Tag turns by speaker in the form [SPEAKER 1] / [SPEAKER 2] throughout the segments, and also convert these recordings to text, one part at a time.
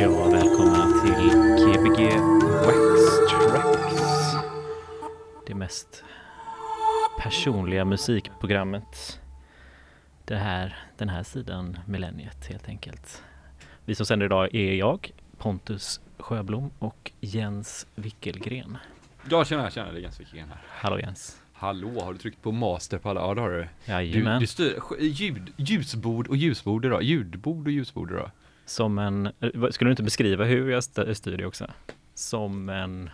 [SPEAKER 1] Ja, välkomna till Gbg Wax Tracks. Det mest personliga musikprogrammet. Det här, den här sidan millenniet helt enkelt. Vi som sänder idag är jag, Pontus Sjöblom och Jens Wickelgren.
[SPEAKER 2] Ja, tjena, tjena, det är Jens Wikegren här.
[SPEAKER 1] Hallå Jens.
[SPEAKER 2] Hallå, har du tryckt på master på alla? Ja, det har du. Du,
[SPEAKER 1] Jajamän.
[SPEAKER 2] du styr, sk- ljud, ljusbord och ljusbord idag. Ljudbord och ljusbord idag.
[SPEAKER 1] Som en, eh, skulle du inte beskriva hur jag st- styr det också? Som en,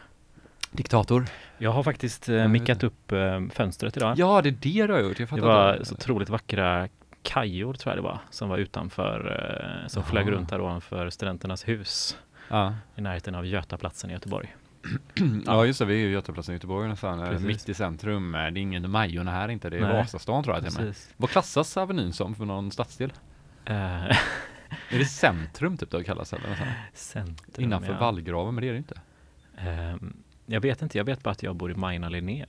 [SPEAKER 2] Diktator.
[SPEAKER 1] jag har faktiskt eh, mickat upp eh, fönstret idag.
[SPEAKER 2] Ja, det är det du har gjort.
[SPEAKER 1] Det var
[SPEAKER 2] inte.
[SPEAKER 1] så otroligt vackra kajor tror jag det var, som var utanför, eh, som flög
[SPEAKER 2] Jaha.
[SPEAKER 1] runt där ovanför Studenternas hus
[SPEAKER 2] Ja.
[SPEAKER 1] i närheten av Götaplatsen i Göteborg.
[SPEAKER 2] ja, just det. Vi är ju Götaplatsen i Göteborg nästan.
[SPEAKER 1] Precis.
[SPEAKER 2] Mitt i centrum. Det är ingen Majorna här inte. Det är
[SPEAKER 1] Nej.
[SPEAKER 2] Vasastan tror jag till. Vad klassas Avenyn som för någon stadsdel? Är det centrum typ det kallas eller
[SPEAKER 1] centrum,
[SPEAKER 2] Innanför
[SPEAKER 1] ja.
[SPEAKER 2] vallgraven, men det är det inte.
[SPEAKER 1] Ehm, jag vet inte, jag vet bara att jag bor i Majorna Linné.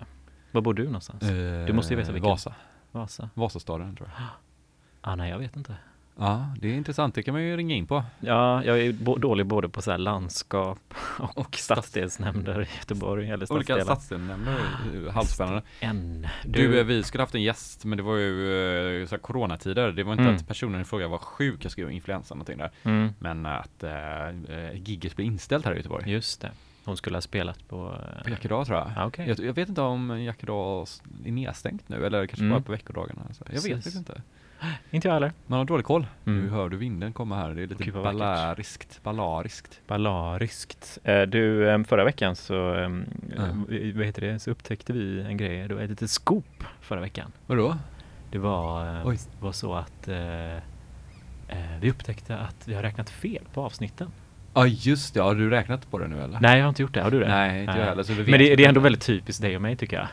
[SPEAKER 1] Var bor du någonstans? Du måste ju veta vilken.
[SPEAKER 2] Eh, Vasa.
[SPEAKER 1] Vasa?
[SPEAKER 2] Vasastaden tror jag.
[SPEAKER 1] Ah, nej, jag vet inte.
[SPEAKER 2] Ja, det är intressant. Det kan man ju ringa in på.
[SPEAKER 1] Ja, jag är dålig både på så här landskap och, stadsdelsnämnder i Göteborg eller
[SPEAKER 2] Olika
[SPEAKER 1] stadsdelar.
[SPEAKER 2] stadsdelnämnder, eh, halvspännande.
[SPEAKER 1] En.
[SPEAKER 2] Du, eh, vi skulle haft en gäst, men det var ju eh, så här coronatider. Det var inte
[SPEAKER 1] Mm.
[SPEAKER 2] att personen i fråga var sjuk, jag skrev influensa någonting där.
[SPEAKER 1] Mm,
[SPEAKER 2] Men att eh, gigget blev inställt här i Göteborg.
[SPEAKER 1] just det. Hon skulle ha spelat på...
[SPEAKER 2] På Jackedal tror jag.
[SPEAKER 1] Ja, okej.
[SPEAKER 2] jag. Jag vet inte om Jackedal är nedstängt nu, eller kanske
[SPEAKER 1] Mm.
[SPEAKER 2] bara på veckodagarna. Så jag vet
[SPEAKER 1] Precis.
[SPEAKER 2] faktiskt inte.
[SPEAKER 1] Inte jag heller.
[SPEAKER 2] Man har dålig koll.
[SPEAKER 1] Mm.
[SPEAKER 2] Nu hör du vinden komma här. Det är lite
[SPEAKER 1] Gud, vad vackert.
[SPEAKER 2] ballariskt. Ballariskt.
[SPEAKER 1] Ballariskt. Eh, Du, eh, förra veckan så, eh,
[SPEAKER 2] Ja.
[SPEAKER 1] eh, vad heter det, så upptäckte vi en grej. Det var ett litet scoop förra veckan.
[SPEAKER 2] Vadå?
[SPEAKER 1] Det var, eh,
[SPEAKER 2] Oj.
[SPEAKER 1] var så att eh, eh, vi upptäckte att vi har räknat fel på avsnitten.
[SPEAKER 2] Ja just det, har du räknat på det nu eller?
[SPEAKER 1] Nej, jag har inte gjort det. Har du det?
[SPEAKER 2] Nej, inte jag heller, så vi vet
[SPEAKER 1] Men det,
[SPEAKER 2] inte.
[SPEAKER 1] det är ändå väldigt typiskt dig och mig tycker jag.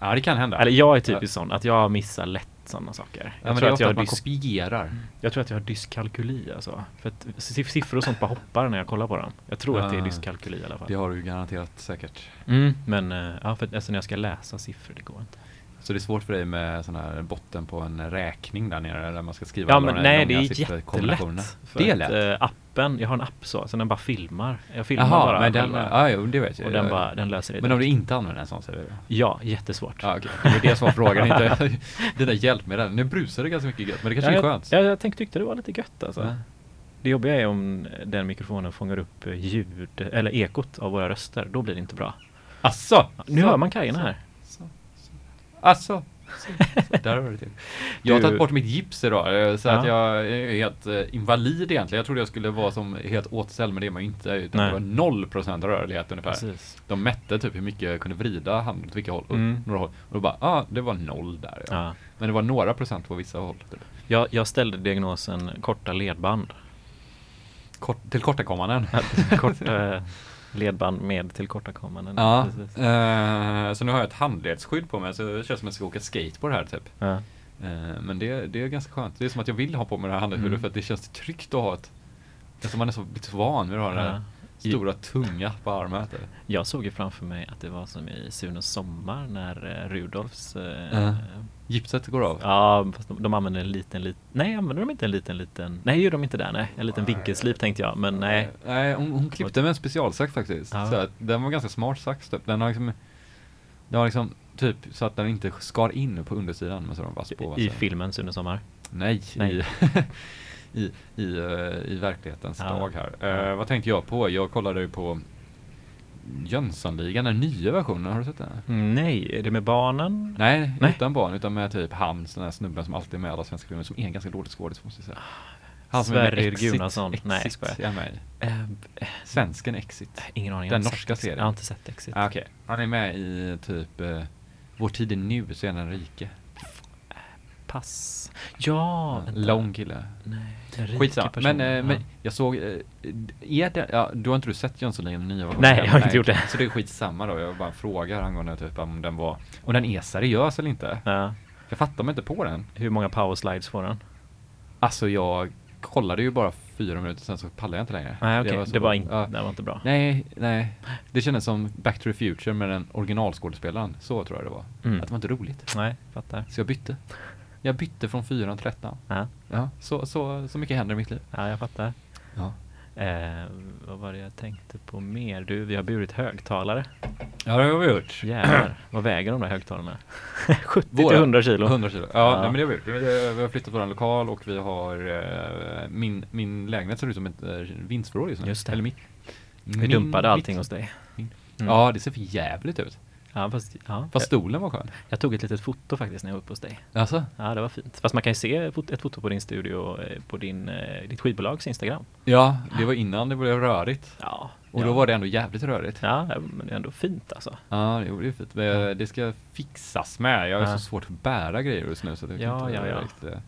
[SPEAKER 2] Ja det kan hända.
[SPEAKER 1] Eller jag är typiskt sån, att jag missar lätt sådana saker.
[SPEAKER 2] ja,
[SPEAKER 1] Jag, tror att jag,
[SPEAKER 2] att man kopierar.
[SPEAKER 1] jag tror att jag har dyskalkyli alltså. För att siff- siffror och sånt bara hoppar när jag kollar på dem. Jag tror att det är
[SPEAKER 2] Ah.
[SPEAKER 1] dyskalkyli i alla fall.
[SPEAKER 2] Det har du ju garanterat säkert.
[SPEAKER 1] Mm, men eh, ja, för att, alltså när jag ska läsa siffror, det går inte.
[SPEAKER 2] Så det är svårt för dig med sån här botten på en räkning där nere där man ska skriva
[SPEAKER 1] Ja
[SPEAKER 2] alla
[SPEAKER 1] men
[SPEAKER 2] de
[SPEAKER 1] nej det är jättelätt.
[SPEAKER 2] Det är
[SPEAKER 1] att,
[SPEAKER 2] lätt?
[SPEAKER 1] eh, appen, jag har en app så, så den bara filmar. Jag filmar
[SPEAKER 2] Jaha,
[SPEAKER 1] bara
[SPEAKER 2] men den, ja, jo, det vet jag.
[SPEAKER 1] och den, bara, den löser det.
[SPEAKER 2] men om du
[SPEAKER 1] direkt.
[SPEAKER 2] inte använder en sån så är det
[SPEAKER 1] Ja, jättesvårt.
[SPEAKER 2] Ja okej, det var det som var frågan, inte det där hjälpmedel. Nu brusar det ganska mycket gött, men det kanske
[SPEAKER 1] ja,
[SPEAKER 2] är skönt.
[SPEAKER 1] ja, jag tänkte, tyckte det var lite gött alltså.
[SPEAKER 2] Ja.
[SPEAKER 1] Det jobbiga är om den mikrofonen fångar upp ljud, eller ekot av våra röster. Då blir det inte bra.
[SPEAKER 2] Asså?
[SPEAKER 1] Nu
[SPEAKER 2] Så.
[SPEAKER 1] hör man kajerna här.
[SPEAKER 2] Så, så. Asså? Så, så. Där var det till. Jag har
[SPEAKER 1] Du-
[SPEAKER 2] tagit bort mitt gips idag, eh, så att
[SPEAKER 1] Ja.
[SPEAKER 2] jag är helt eh, invalid egentligen. Jag trodde jag skulle vara som helt återställd, men det är man ju inte. Utan
[SPEAKER 1] Nej.
[SPEAKER 2] det var 0% rörlighet ungefär.
[SPEAKER 1] Precis.
[SPEAKER 2] De mätte typ hur mycket jag kunde vrida handen åt vilka håll,
[SPEAKER 1] Mm.
[SPEAKER 2] några håll. Och då bara, ja, ah, det var noll där. Ja.
[SPEAKER 1] Ja.
[SPEAKER 2] Men det var några procent på vissa håll. Typ.
[SPEAKER 1] Jag, jag ställde diagnosen korta ledband.
[SPEAKER 2] Kort, tillkortakommanden.
[SPEAKER 1] Korta eh, ledband med tillkortakommanden.
[SPEAKER 2] Ja, eh, så nu har jag ett handledsskydd på mig så det känns som att jag ska åka skateboard här typ.
[SPEAKER 1] Ja.
[SPEAKER 2] Eh, men det, det är ganska skönt. Det är som att jag vill ha på mig det här handledsskyddet
[SPEAKER 1] Mm.
[SPEAKER 2] för att det känns tryggt att ha ett Eftersom man är så lite van vid att ha det här. Stora tunga på armen.
[SPEAKER 1] Jag såg ju framför mig att det var som i Sunes sommar när eh, Rudolfs
[SPEAKER 2] Ja. Gipset går av.
[SPEAKER 1] Ja, fast de, de använder en liten, liten Nej, använder de inte en liten, liten Nej, gör de inte där, nej En liten vinkelslip tänkte jag, men nej
[SPEAKER 2] Eh, Nej, hon, hon klippte med en specialsax faktiskt.
[SPEAKER 1] Ja.
[SPEAKER 2] Så att, den var ganska smart sax typ. Den har liksom Den har liksom typ så att den inte skar in på undersidan men så de vass på.
[SPEAKER 1] I
[SPEAKER 2] så.
[SPEAKER 1] filmen Sune sommar
[SPEAKER 2] Nej,
[SPEAKER 1] Nej.
[SPEAKER 2] i, i, i, eh, i verklighetens
[SPEAKER 1] Ja.
[SPEAKER 2] dag här. Eh, vad tänkte jag på? Jag kollade ju på Jönssonligan, den nya versionen. Har du sett den?
[SPEAKER 1] mm, Nej, är det med barnen?
[SPEAKER 2] Nej,
[SPEAKER 1] Nej.
[SPEAKER 2] utan barn, utan med typ han, den här snubben som alltid är med i alla svenska filmer, som är en ganska dålig skådis måste jag säga. Han som är med i
[SPEAKER 1] Sverrir
[SPEAKER 2] Exit.
[SPEAKER 1] Nej, jag
[SPEAKER 2] är med i.
[SPEAKER 1] Eh, eh,
[SPEAKER 2] Svensken Exit.
[SPEAKER 1] ingen aning.
[SPEAKER 2] Den norska serien.
[SPEAKER 1] Jag har inte sett Exit.
[SPEAKER 2] Ah, Okej, han är med i typ eh, Vår tid är nu, så är den rike.
[SPEAKER 1] Pass. Ja.
[SPEAKER 2] Lång kille.
[SPEAKER 1] Nej,
[SPEAKER 2] Skitsamma. Men, eh,
[SPEAKER 1] Ja.
[SPEAKER 2] men jag såg, eh, är det, ja, du har inte du sett Jönssonligan den nya versionen?
[SPEAKER 1] Nej, jag har inte gjort det.
[SPEAKER 2] Så det är skitsamma då, jag bara frågar angående typ om den var, om den är seriös eller inte.
[SPEAKER 1] Ja.
[SPEAKER 2] Jag fattar mig inte på den.
[SPEAKER 1] Hur många power slides får den?
[SPEAKER 2] Alltså jag kollade ju bara fyra minuter sen så pallade jag inte längre.
[SPEAKER 1] Nej, okej.
[SPEAKER 2] så-
[SPEAKER 1] Det var inte,
[SPEAKER 2] ja.
[SPEAKER 1] det var inte bra.
[SPEAKER 2] Nej, nej. Det kändes som Back to the Future med den originalskådespelaren. Så tror jag det var.
[SPEAKER 1] Mm.
[SPEAKER 2] Att det var inte roligt.
[SPEAKER 1] Nej, fattar.
[SPEAKER 2] Så jag bytte. Jag bytte från fyran till ettan.
[SPEAKER 1] Ja,
[SPEAKER 2] Ja, så, så, så mycket händer i mitt liv.
[SPEAKER 1] ja jag fattar.
[SPEAKER 2] Ja.
[SPEAKER 1] Eh, vad var det jag tänkte på mer? Du, vi har burit högtalare.
[SPEAKER 2] Ja, det har vi gjort.
[SPEAKER 1] Jävlar, vad väger de där högtalarna? 70 till
[SPEAKER 2] Våra-
[SPEAKER 1] 100 kilo.
[SPEAKER 2] 100 kilo. Ja,
[SPEAKER 1] Ja.
[SPEAKER 2] Nej, men det har vi gjort. Vi, vi har flyttat vår lokal och vi har eh, min, min lägenhet ser ut som ett uh, vindsförråd just nu.
[SPEAKER 1] Just det.
[SPEAKER 2] Eller mitt.
[SPEAKER 1] Vi
[SPEAKER 2] Min-
[SPEAKER 1] dumpade allting
[SPEAKER 2] mitt-
[SPEAKER 1] hos dig. Mm.
[SPEAKER 2] Ja, det ser för jävligt ut.
[SPEAKER 1] Ja, fast, ja.
[SPEAKER 2] Fast stolen var skön.
[SPEAKER 1] Jag tog ett litet foto faktiskt när jag var uppe hos dig.
[SPEAKER 2] Alltså?
[SPEAKER 1] Ja, det var fint. Fast man kan ju se ett foto på din studio eh, på din, eh, ditt skivbolags Instagram.
[SPEAKER 2] Ja, det var innan det blev rörigt.
[SPEAKER 1] Ja.
[SPEAKER 2] Och
[SPEAKER 1] ja.
[SPEAKER 2] då var det ändå jävligt rörigt.
[SPEAKER 1] Ja, men det är ändå fint alltså.
[SPEAKER 2] Ja, det är fint. Men Det ska fixas med. Jag har
[SPEAKER 1] Ja.
[SPEAKER 2] så svårt att bära grejer just nu så det
[SPEAKER 1] Ja,
[SPEAKER 2] inte
[SPEAKER 1] ja, ja.
[SPEAKER 2] riktigt, eh,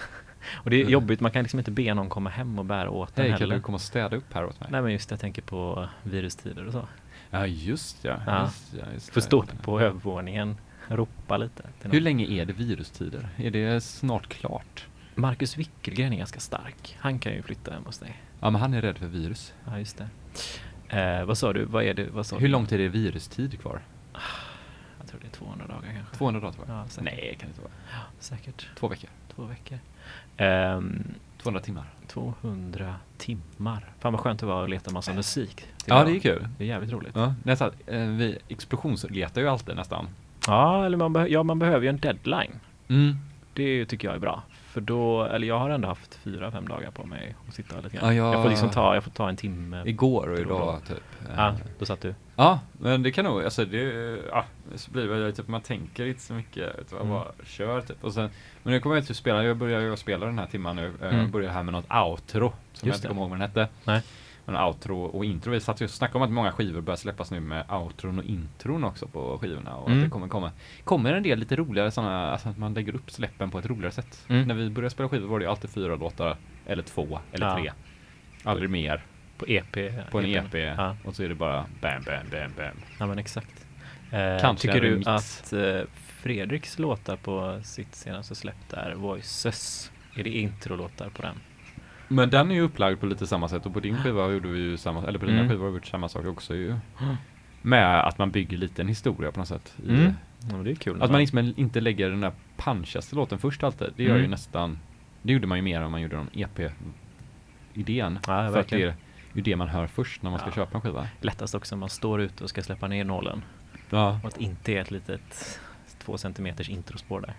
[SPEAKER 1] Och det är
[SPEAKER 2] Mm.
[SPEAKER 1] jobbigt, man kan liksom inte be någon komma hem och bära åt den
[SPEAKER 2] Hej, kan
[SPEAKER 1] heller.
[SPEAKER 2] du komma och städa upp här åt mig?
[SPEAKER 1] Nej men just det, jag tänker på virustider och så.
[SPEAKER 2] Ja, just ja.
[SPEAKER 1] Ja.
[SPEAKER 2] Just, ja just
[SPEAKER 1] Får
[SPEAKER 2] det.
[SPEAKER 1] stå uppe på övervåningen, ropa lite.
[SPEAKER 2] Hur länge är det virustider? Är det snart klart?
[SPEAKER 1] Marcus Wickelgren är ganska stark. Han kan ju flytta hem hos dig.
[SPEAKER 2] Ja, men han är rädd för virus.
[SPEAKER 1] Ja, just det. Eh, vad sa du? Vad är det? Vad sa
[SPEAKER 2] Hur
[SPEAKER 1] du?
[SPEAKER 2] lång tid är virustid kvar?
[SPEAKER 1] Jag tror det är 200 dagar kanske.
[SPEAKER 2] 200 dagar tror jag.
[SPEAKER 1] Ja, säkert.
[SPEAKER 2] Nej, kan det inte vara.
[SPEAKER 1] Säkert.
[SPEAKER 2] Två veckor.
[SPEAKER 1] Två veckor. Ehm,
[SPEAKER 2] 200 timmar.
[SPEAKER 1] 200 timmar. Fan vad skönt det var att leta massa musik.
[SPEAKER 2] Ja,
[SPEAKER 1] idag.
[SPEAKER 2] det är kul.
[SPEAKER 1] Det är jävligt roligt.
[SPEAKER 2] Ja, nästan. Eh, vi explosionsletar ju alltid nästan.
[SPEAKER 1] Ja, eller man, ja, man behöver ju en deadline.
[SPEAKER 2] Mm.
[SPEAKER 1] Det tycker jag är bra. För då, eller jag har ändå haft fyra, fem dagar på mig att sitta lite grann.
[SPEAKER 2] Ja, jag-
[SPEAKER 1] Jag får liksom ta, jag får ta en timme.
[SPEAKER 2] Igår och idag typ. Eh,
[SPEAKER 1] Ja, då satt du.
[SPEAKER 2] Ja, men det kan nog, alltså det, ja, så blir det typ, man tänker inte så mycket, utan man
[SPEAKER 1] Mm.
[SPEAKER 2] bara kör typ. Och sen, men nu kommer jag till att spela, jag börjar ju spela den här timman nu, eh,
[SPEAKER 1] Mm.
[SPEAKER 2] jag börjar här med något outro, som jag
[SPEAKER 1] Just
[SPEAKER 2] inte
[SPEAKER 1] det.
[SPEAKER 2] kommer ihåg vad den hette.
[SPEAKER 1] Nej.
[SPEAKER 2] Men outro och intro, vi satt ju och snackade om att många skivor börjar släppas nu med outron och intron också på skivorna och
[SPEAKER 1] Mm.
[SPEAKER 2] att det kommer komma, kommer en del lite roligare sådana, alltså att man lägger upp släppen på ett roligare sätt.
[SPEAKER 1] Mm.
[SPEAKER 2] När vi började spela skivor var det ju alltid fyra låtar, eller två, eller
[SPEAKER 1] Ja.
[SPEAKER 2] tre. Aldrig mer
[SPEAKER 1] På EP.
[SPEAKER 2] på en. EP
[SPEAKER 1] Ja,
[SPEAKER 2] och så är det bara bam, bam, bam, bam.
[SPEAKER 1] ja men exakt. Eh,
[SPEAKER 2] Kanske
[SPEAKER 1] tycker du att eh, Fredriks låtar på sitt senaste släpp där, Voices, är det introlåtar på den?
[SPEAKER 2] Men den är ju upplagd på lite samma sätt och på din skiva gjorde vi ju samma, eller på dina
[SPEAKER 1] Mm.
[SPEAKER 2] skivor har vi gjort samma sak också ju. Med att man bygger lite en historia på något sätt i,
[SPEAKER 1] Mm. Ja, det är kul.
[SPEAKER 2] Att man liksom inte lägger den där punchigaste låten först alltid. Det gör
[SPEAKER 1] Mm.
[SPEAKER 2] ju nästan, det gjorde man ju mer om man gjorde de EP-idén.
[SPEAKER 1] Ja,
[SPEAKER 2] för att det ju det man hör först när man ska
[SPEAKER 1] Ja.
[SPEAKER 2] köpa en skiva.
[SPEAKER 1] Lättast också när man står ute och ska släppa ner nålen.
[SPEAKER 2] Ja.
[SPEAKER 1] Och att inte är ett litet två centimeters introspår där.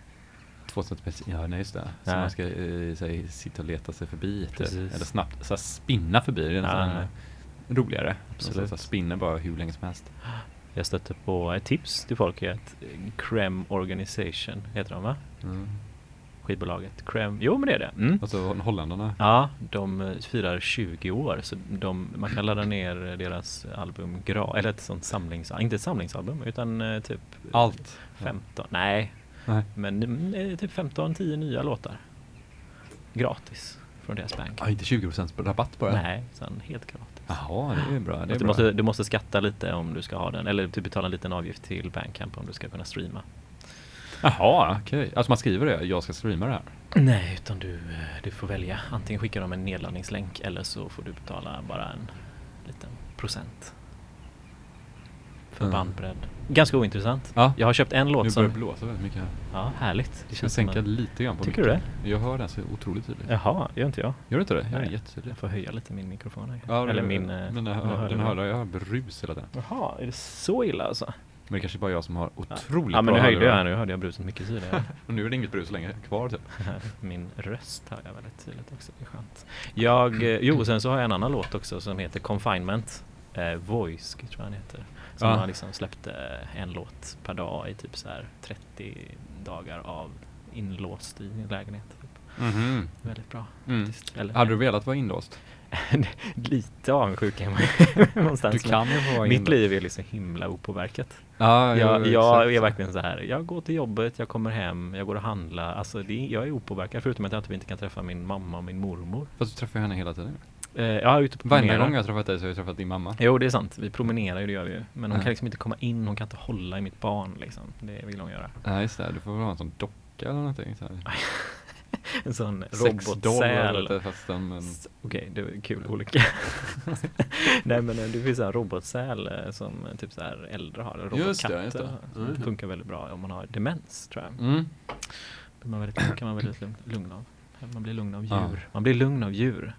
[SPEAKER 2] Två centimeter, ja nej just det. Så man ska eh, så här, sitta och leta sig förbi. typ. Eller snabbt så spinna förbi. Det är nästan
[SPEAKER 1] Ja.
[SPEAKER 2] eh, roligare.
[SPEAKER 1] Absolut.
[SPEAKER 2] Så, spinner bara hur länge som helst.
[SPEAKER 1] Jag stötte på ett tips till folk är att Creme Organization heter de va?
[SPEAKER 2] Mm.
[SPEAKER 1] Skivbolaget. Creme, jo men det är det. Mm.
[SPEAKER 2] Alltså holländarna.
[SPEAKER 1] Ja, de eh, firar 20 år så de, man kan ladda ner deras album Gra, eller ett sånt samlings, inte ett samlingsalbum utan eh, typ
[SPEAKER 2] Allt.
[SPEAKER 1] 15, nej,
[SPEAKER 2] Nej.
[SPEAKER 1] men mm, eh, typ 15-10 nya låtar. Gratis från deras bank.
[SPEAKER 2] Ja, inte 20% rabatt bara?
[SPEAKER 1] Nej, sen helt gratis.
[SPEAKER 2] Jaha, det är bra. Det är
[SPEAKER 1] du,
[SPEAKER 2] bra.
[SPEAKER 1] måste, du måste skatta lite om du ska ha den, eller typ betala en liten avgift till Bandcamp om du ska kunna streama.
[SPEAKER 2] Jaha, okej. Alltså man skriver det, jag ska streama det här.
[SPEAKER 1] Nej, utan du, eh, du får välja. Antingen skickar de en nedladdningslänk eller så får du betala bara en liten procent. För
[SPEAKER 2] Mm.
[SPEAKER 1] bandbredd. Ganska ointressant.
[SPEAKER 2] Ja.
[SPEAKER 1] Jag har köpt en låt
[SPEAKER 2] Nu börjar
[SPEAKER 1] som...
[SPEAKER 2] det blåsa väldigt mycket här.
[SPEAKER 1] Ja, härligt. Det
[SPEAKER 2] ska
[SPEAKER 1] känns som
[SPEAKER 2] sänka
[SPEAKER 1] en...
[SPEAKER 2] lite grann på
[SPEAKER 1] Tycker du
[SPEAKER 2] micken. Jag hör den så otroligt tydligt.
[SPEAKER 1] Jaha, gör inte jag?
[SPEAKER 2] Gör du inte det? Jag är
[SPEAKER 1] Nej.
[SPEAKER 2] jättetydligt.
[SPEAKER 1] Jag får höja lite min mikrofon här.
[SPEAKER 2] Ja,
[SPEAKER 1] eller
[SPEAKER 2] det-
[SPEAKER 1] min... eh,
[SPEAKER 2] den
[SPEAKER 1] mina
[SPEAKER 2] hör, den
[SPEAKER 1] hörlurar.
[SPEAKER 2] jag hör brus hela tiden.
[SPEAKER 1] Jaha, är det så illa alltså?
[SPEAKER 2] Men det kanske bara jag som har
[SPEAKER 1] Ja.
[SPEAKER 2] otroligt
[SPEAKER 1] Ja men
[SPEAKER 2] bra
[SPEAKER 1] nu höjde jag här, nu hörde jag bruset mycket tydligare.
[SPEAKER 2] Och nu är det inget brus längre kvar typ.
[SPEAKER 1] Min röst hör jag väldigt tydligt också, det är skönt. Jag, eh, jo sen så har jag en annan låt också som heter Confinement. Eh, Voice tror jag den heter. Som
[SPEAKER 2] Ja.
[SPEAKER 1] har liksom släppt eh, en låt per dag i typ så här 30 dagar av inlåst i en lägenhet. Typ.
[SPEAKER 2] Mhm.
[SPEAKER 1] Väldigt bra
[SPEAKER 2] Mm.
[SPEAKER 1] faktiskt. Eller,
[SPEAKER 2] Hade du velat vara inlåst?
[SPEAKER 1] Lite avundsjuk är man någonstans.
[SPEAKER 2] Du kan ju vara
[SPEAKER 1] men Mitt
[SPEAKER 2] inlåst.
[SPEAKER 1] liv är liksom himla opåverkat.
[SPEAKER 2] Ja,
[SPEAKER 1] Jag,
[SPEAKER 2] jo,
[SPEAKER 1] jag
[SPEAKER 2] exakt.
[SPEAKER 1] är verkligen så här. jag går till jobbet, jag kommer hem, jag går och handlar. Alltså det, jag är opåverkad förutom att jag typ inte kan träffa min mamma och min mormor.
[SPEAKER 2] Fast du träffar ju henne hela tiden.
[SPEAKER 1] Eh, är ute på
[SPEAKER 2] Varje gång jag har träffat dig så har jag träffat din mamma.
[SPEAKER 1] Jo det är sant, vi promenerar ju, det gör vi ju. Men hon
[SPEAKER 2] Ja.
[SPEAKER 1] kan liksom inte komma in, hon kan inte hålla i mitt barn liksom. Det vill hon göra.
[SPEAKER 2] Nej just det, du får väl ha en sån docka eller någonting. Så.
[SPEAKER 1] En sån
[SPEAKER 2] eller
[SPEAKER 1] robotsäl.
[SPEAKER 2] lite, fast en, en
[SPEAKER 1] S- Okej, det är kul olycka. Nej men eh, det finns en robotsäl eh, som eh, typ så här äldre har, en
[SPEAKER 2] Just det, just det. Mm.
[SPEAKER 1] funkar väldigt bra om man har demens tror jag.
[SPEAKER 2] Mm.
[SPEAKER 1] Man väldigt, kan man väldigt lugn, lugn av. Man blir lugn av djur.
[SPEAKER 2] Ja.
[SPEAKER 1] Man blir lugn av djur.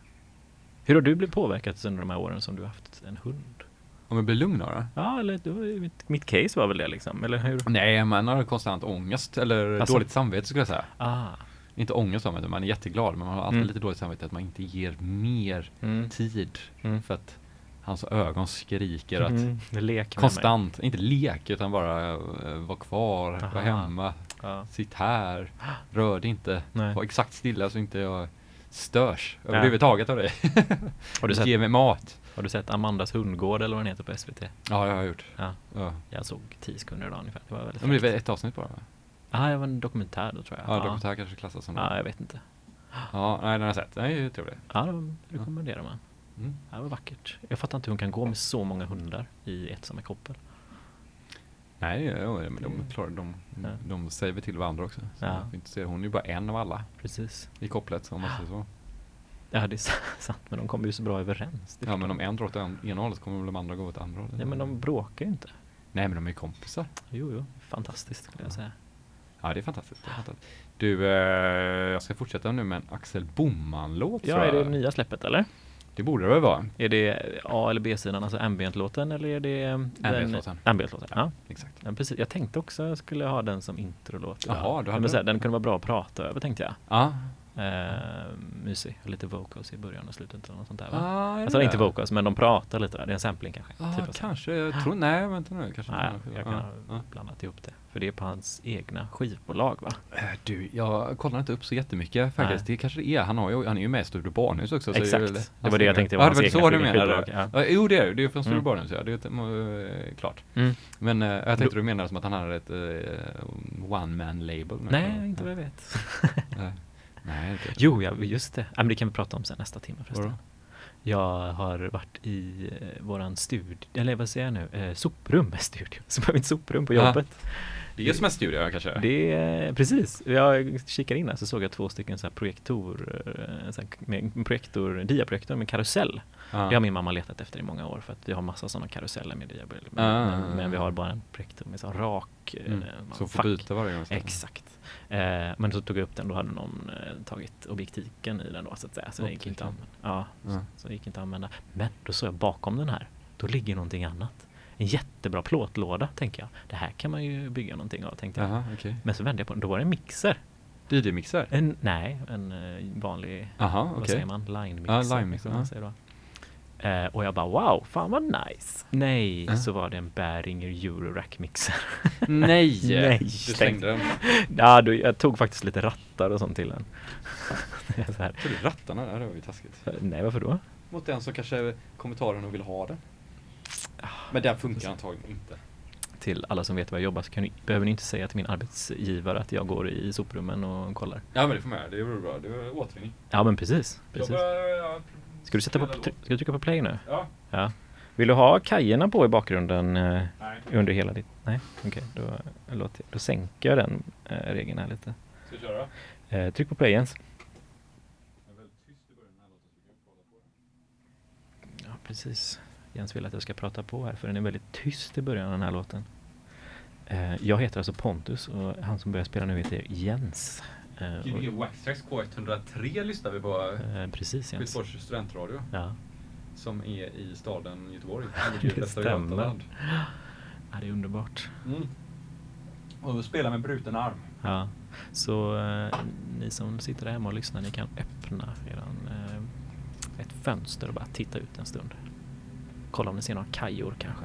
[SPEAKER 1] Hur har du blivit påverkad under de här åren som du har haft en hund?
[SPEAKER 2] Om jag blir lugn?
[SPEAKER 1] Ja, eller det var ju mitt, mitt case var väl det liksom, eller hur?
[SPEAKER 2] Nej, man har konstant ångest eller
[SPEAKER 1] Alltså-
[SPEAKER 2] dåligt samvete skulle jag säga.
[SPEAKER 1] Ah,
[SPEAKER 2] Inte ångest av det, man är jätteglad men man har alltid
[SPEAKER 1] Mm.
[SPEAKER 2] lite dåligt samvete att man inte ger mer
[SPEAKER 1] mm.
[SPEAKER 2] tid.
[SPEAKER 1] Mm.
[SPEAKER 2] För att hans ögon skriker att
[SPEAKER 1] Mm.
[SPEAKER 2] Konstant, inte lek utan bara uh, var kvar,
[SPEAKER 1] Aha.
[SPEAKER 2] var hemma.
[SPEAKER 1] Ja.
[SPEAKER 2] sitt här, rör dig inte,
[SPEAKER 1] Nej.
[SPEAKER 2] var exakt stilla så inte jag störs överhuvudtaget av dig.
[SPEAKER 1] Har, du
[SPEAKER 2] Ge
[SPEAKER 1] sett,
[SPEAKER 2] mig mat.
[SPEAKER 1] har du sett Amandas hundgård eller vad den heter på SVT?
[SPEAKER 2] Ja, jag har gjort.
[SPEAKER 1] Ja,
[SPEAKER 2] Ja.
[SPEAKER 1] jag såg 10 sekunder idag ungefär. Det var väldigt
[SPEAKER 2] Men det
[SPEAKER 1] fräckt.
[SPEAKER 2] ett avsnitt bara?
[SPEAKER 1] Ah, det var en dokumentär då tror jag.
[SPEAKER 2] Ja, dokumentär kanske klassas som
[SPEAKER 1] Ja,
[SPEAKER 2] det.
[SPEAKER 1] jag vet inte.
[SPEAKER 2] Ja, nej den har jag sett. Den är ju trevlig.
[SPEAKER 1] Ja, det rekommenderar man.
[SPEAKER 2] Mm.
[SPEAKER 1] Ja, Det var vackert. Jag fattar inte hur hon kan gå med så många hundar i ett samma koppel.
[SPEAKER 2] Nej, ja, men de klarar de,
[SPEAKER 1] Ja.
[SPEAKER 2] de säger väl till varandra också. Så
[SPEAKER 1] Ja.
[SPEAKER 2] inte se, hon är ju bara en av alla
[SPEAKER 1] Precis.
[SPEAKER 2] i kopplet om man säger så.
[SPEAKER 1] Ja, det är sant. Men de kommer ju så bra överens.
[SPEAKER 2] Ja, men om
[SPEAKER 1] jag.
[SPEAKER 2] en drar åt en- ena hållet så kommer väl de andra gå åt andra hållet.
[SPEAKER 1] Ja, men de bråkar ju inte.
[SPEAKER 2] Nej, men de är kompisar.
[SPEAKER 1] Jo, jo. Fantastiskt skulle jag
[SPEAKER 2] Ja.
[SPEAKER 1] säga.
[SPEAKER 2] Ja, det är fantastiskt. Det är fantastiskt. Du, eh, jag ska fortsätta nu med en Axel Boman-låt
[SPEAKER 1] Ja,
[SPEAKER 2] tror
[SPEAKER 1] är
[SPEAKER 2] jag.
[SPEAKER 1] det nya släppet eller?
[SPEAKER 2] Det borde det väl vara.
[SPEAKER 1] Är det A eller B-sidan, alltså ambient-låten eller är det den-
[SPEAKER 2] Ambient-låten.
[SPEAKER 1] Ambient-låten, ja.
[SPEAKER 2] Exakt.
[SPEAKER 1] ja. precis. Jag tänkte också jag skulle ha den som introlåt.
[SPEAKER 2] Jaha, du hade
[SPEAKER 1] men så här,
[SPEAKER 2] den.
[SPEAKER 1] Den kunde vara bra att prata över tänkte jag.
[SPEAKER 2] Ja.
[SPEAKER 1] Eh, mysig, lite vocals i början och slutet eller något sånt där va?
[SPEAKER 2] Ah,
[SPEAKER 1] Alltså
[SPEAKER 2] det
[SPEAKER 1] inte
[SPEAKER 2] det?
[SPEAKER 1] vocals, men de pratar lite där. Det är en sampling kanske.
[SPEAKER 2] Ah,
[SPEAKER 1] typ så.
[SPEAKER 2] kanske. Jag tror, nej, vänta nu. Kanske
[SPEAKER 1] Nej,
[SPEAKER 2] inte.
[SPEAKER 1] jag kan
[SPEAKER 2] Ja,
[SPEAKER 1] ha
[SPEAKER 2] ja.
[SPEAKER 1] blandat ihop det. För det är på hans egna skivbolag va?
[SPEAKER 2] Eh, Du, jag kollar inte upp så jättemycket faktiskt.
[SPEAKER 1] Nej.
[SPEAKER 2] Det kanske det är. Han, har ju, han är ju med i Studio Barnhus också. så
[SPEAKER 1] Exakt.
[SPEAKER 2] väl
[SPEAKER 1] Det
[SPEAKER 2] hans
[SPEAKER 1] var det jag tänkte var
[SPEAKER 2] Ja,
[SPEAKER 1] hans
[SPEAKER 2] det
[SPEAKER 1] egna
[SPEAKER 2] så du menade.
[SPEAKER 1] ja.
[SPEAKER 2] Ja. Jo, det är det. Det är från Studio
[SPEAKER 1] Mm.
[SPEAKER 2] Barnhus, ja. Det är eh, klart.
[SPEAKER 1] Mm.
[SPEAKER 2] Men eh, jag tänkte du menade som att han hade ett eh, one-man-label.
[SPEAKER 1] Nej, inte vad jag vet.
[SPEAKER 2] Nej, inte.
[SPEAKER 1] Jo, ja, just det. Men det kan vi prata om sen nästa timme förresten. Jag har varit i eh, våran studio, eller vad säger jag nu, eh, soprum, studio, så var mitt soprum på jobbet.
[SPEAKER 2] Det är som en studie kanske?
[SPEAKER 1] Det är precis. Jag kikade in här så såg jag två stycken så här projektor, eh, så här, med projektor, diaprojektor med karusell.
[SPEAKER 2] Ja.
[SPEAKER 1] Det har min mamma letat efter i många år för att vi har massa sådana karuseller med diaprojektor. Men,
[SPEAKER 2] Ah.
[SPEAKER 1] men, men vi har bara en projektor med så rak eh,
[SPEAKER 2] Mm.
[SPEAKER 1] man
[SPEAKER 2] Så får byta varje gång?
[SPEAKER 1] Exakt. Eh, men så tog jag upp den, då hade någon eh, tagit objektiken i den då så att säga. Så det gick inte att använda.
[SPEAKER 2] Ja,
[SPEAKER 1] så, så det gick inte att använda. Men då såg jag bakom den här, då ligger någonting annat. En jättebra plåtlåda tänker jag. Det här kan man ju bygga någonting av tänkte jag.
[SPEAKER 2] Jaha, okej.
[SPEAKER 1] Men så vände jag på den, då var det en mixer.
[SPEAKER 2] DJ-mixer?
[SPEAKER 1] En, nej, en eh, vanlig,
[SPEAKER 2] Jaha,
[SPEAKER 1] vad
[SPEAKER 2] okej.
[SPEAKER 1] säger man, line-mixer. Säger då. Eh, och jag bara wow, fan vad nice. Nej,
[SPEAKER 2] Ja.
[SPEAKER 1] så var det en Behringer Eurorack-mixer.
[SPEAKER 2] Nej!
[SPEAKER 1] Nej,
[SPEAKER 2] Du slängde den.
[SPEAKER 1] ja, då, jag tog faktiskt lite rattar och sånt till den. Är så här,
[SPEAKER 2] Tog du rattarna där? Det var ju taskigt.
[SPEAKER 1] nej, varför då?
[SPEAKER 2] Mot den som kanske kommentaren och vill ha den. Men den funkar antagligen inte.
[SPEAKER 1] Till alla som vet var jag jobbar så kan behöver ni inte säga till min arbetsgivare att jag går i soprummen och kollar.
[SPEAKER 2] Ja men det får man göra, det vore bra. Det var återvinning.
[SPEAKER 1] Ja, men precis. precis.
[SPEAKER 2] Ja,
[SPEAKER 1] Ska du, sätta på, ska du trycka på play nu?
[SPEAKER 2] Ja.
[SPEAKER 1] Ja. Vill du ha kajerna på i bakgrunden eh,
[SPEAKER 2] Nej.
[SPEAKER 1] under hela ditt... Nej, okej. då, låter jag- då sänker jag den eh, regeln här lite.
[SPEAKER 2] Ska vi köra?
[SPEAKER 1] Eh, tryck på play Jens. Ja, precis. Jens vill att jag ska prata på här för den är väldigt tyst i början av den här låten. Eh, jag heter alltså Pontus och han som börjar spela nu heter Jens. Eh,
[SPEAKER 2] Gbg Waxtrax K103 lyssnar vi på.
[SPEAKER 1] eh, precis Jens.
[SPEAKER 2] Skyddsfors studentradio.
[SPEAKER 1] Ja.
[SPEAKER 2] Som är i staden Göteborg.
[SPEAKER 1] Det stämmer. Ja, det är underbart.
[SPEAKER 2] Mm. Och vi spelar med bruten arm.
[SPEAKER 1] Ja, så eh, ni som sitter där hemma och lyssnar, ni kan öppna eran, eh, ett fönster och bara titta ut en stund. Kolla om ni ser några kajor kanske.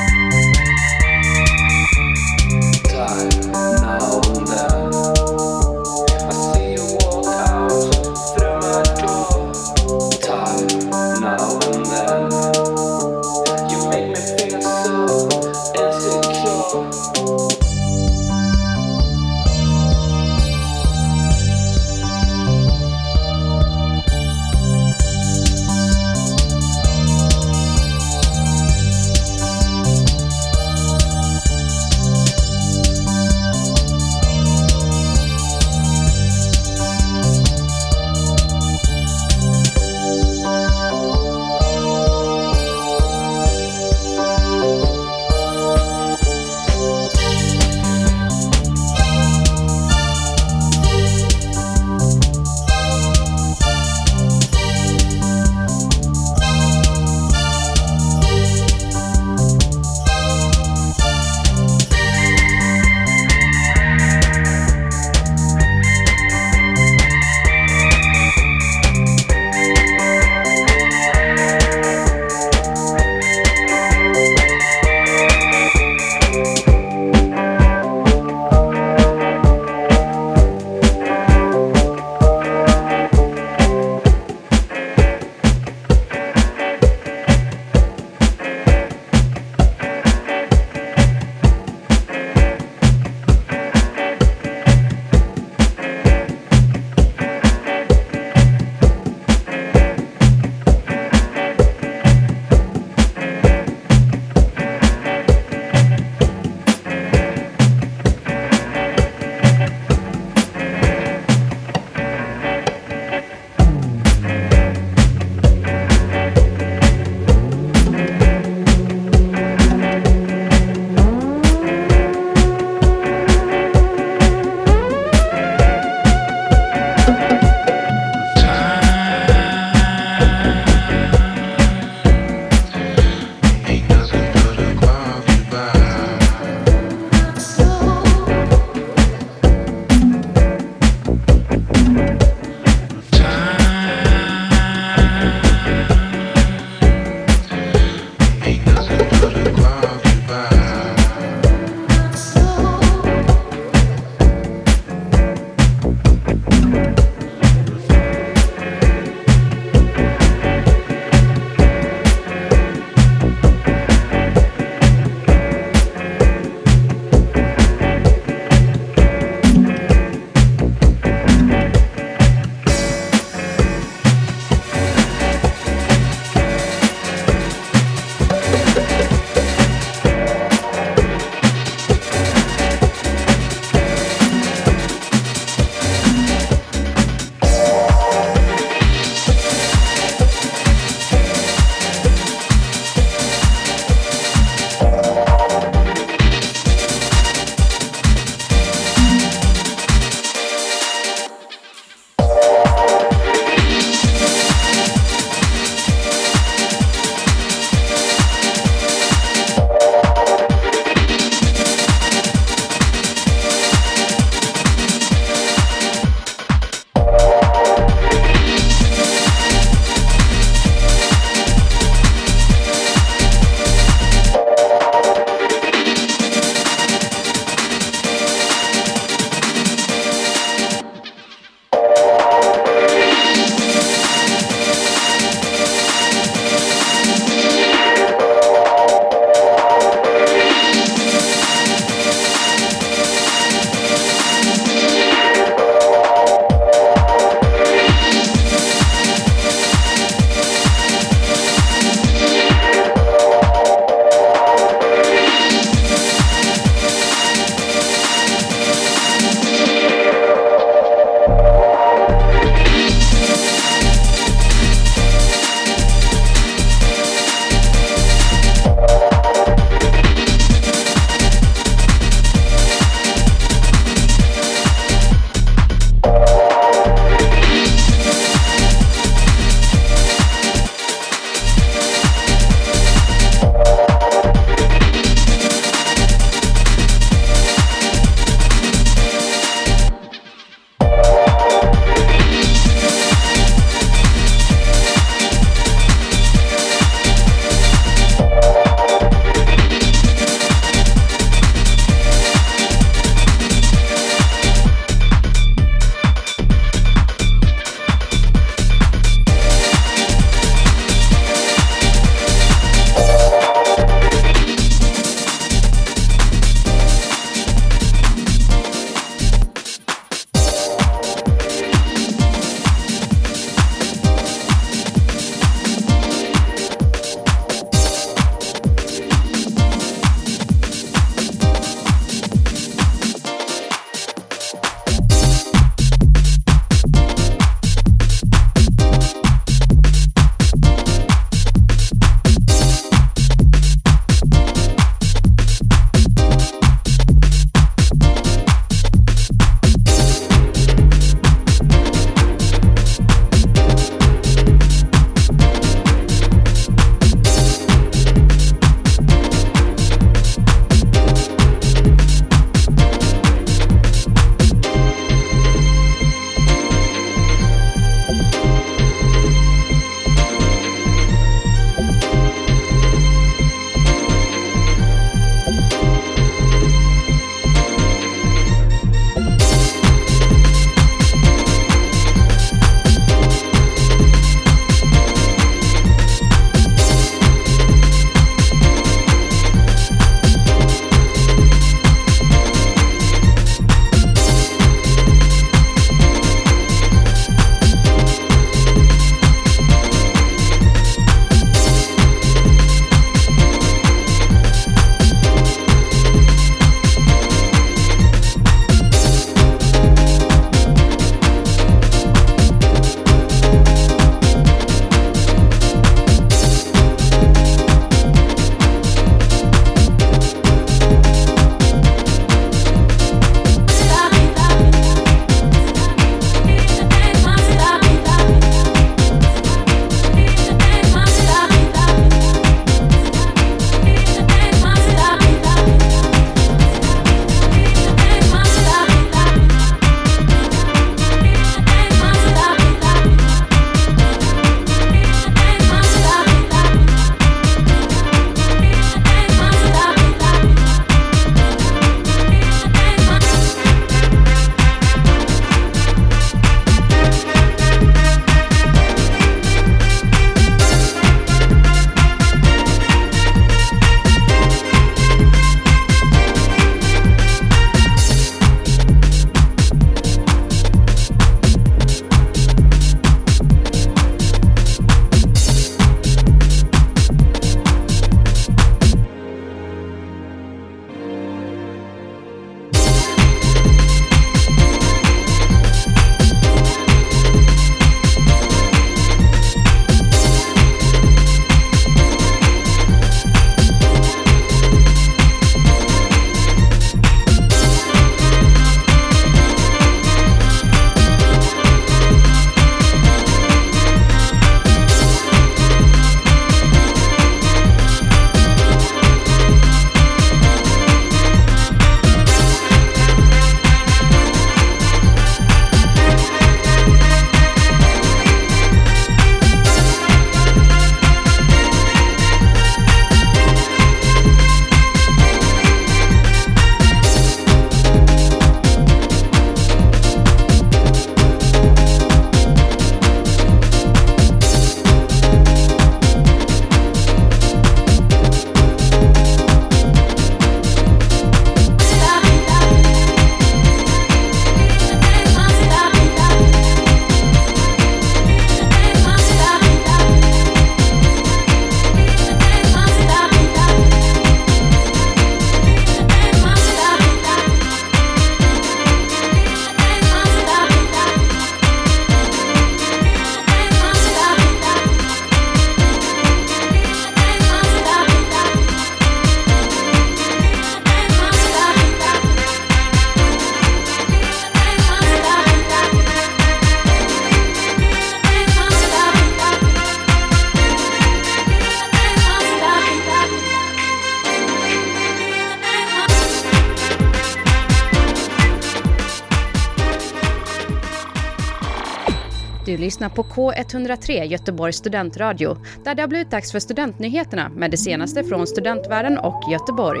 [SPEAKER 3] Lyssnar på K103 Göteborgs studentradio där det har blivit dags för studentnyheterna med det senaste från studentvärlden och Göteborg.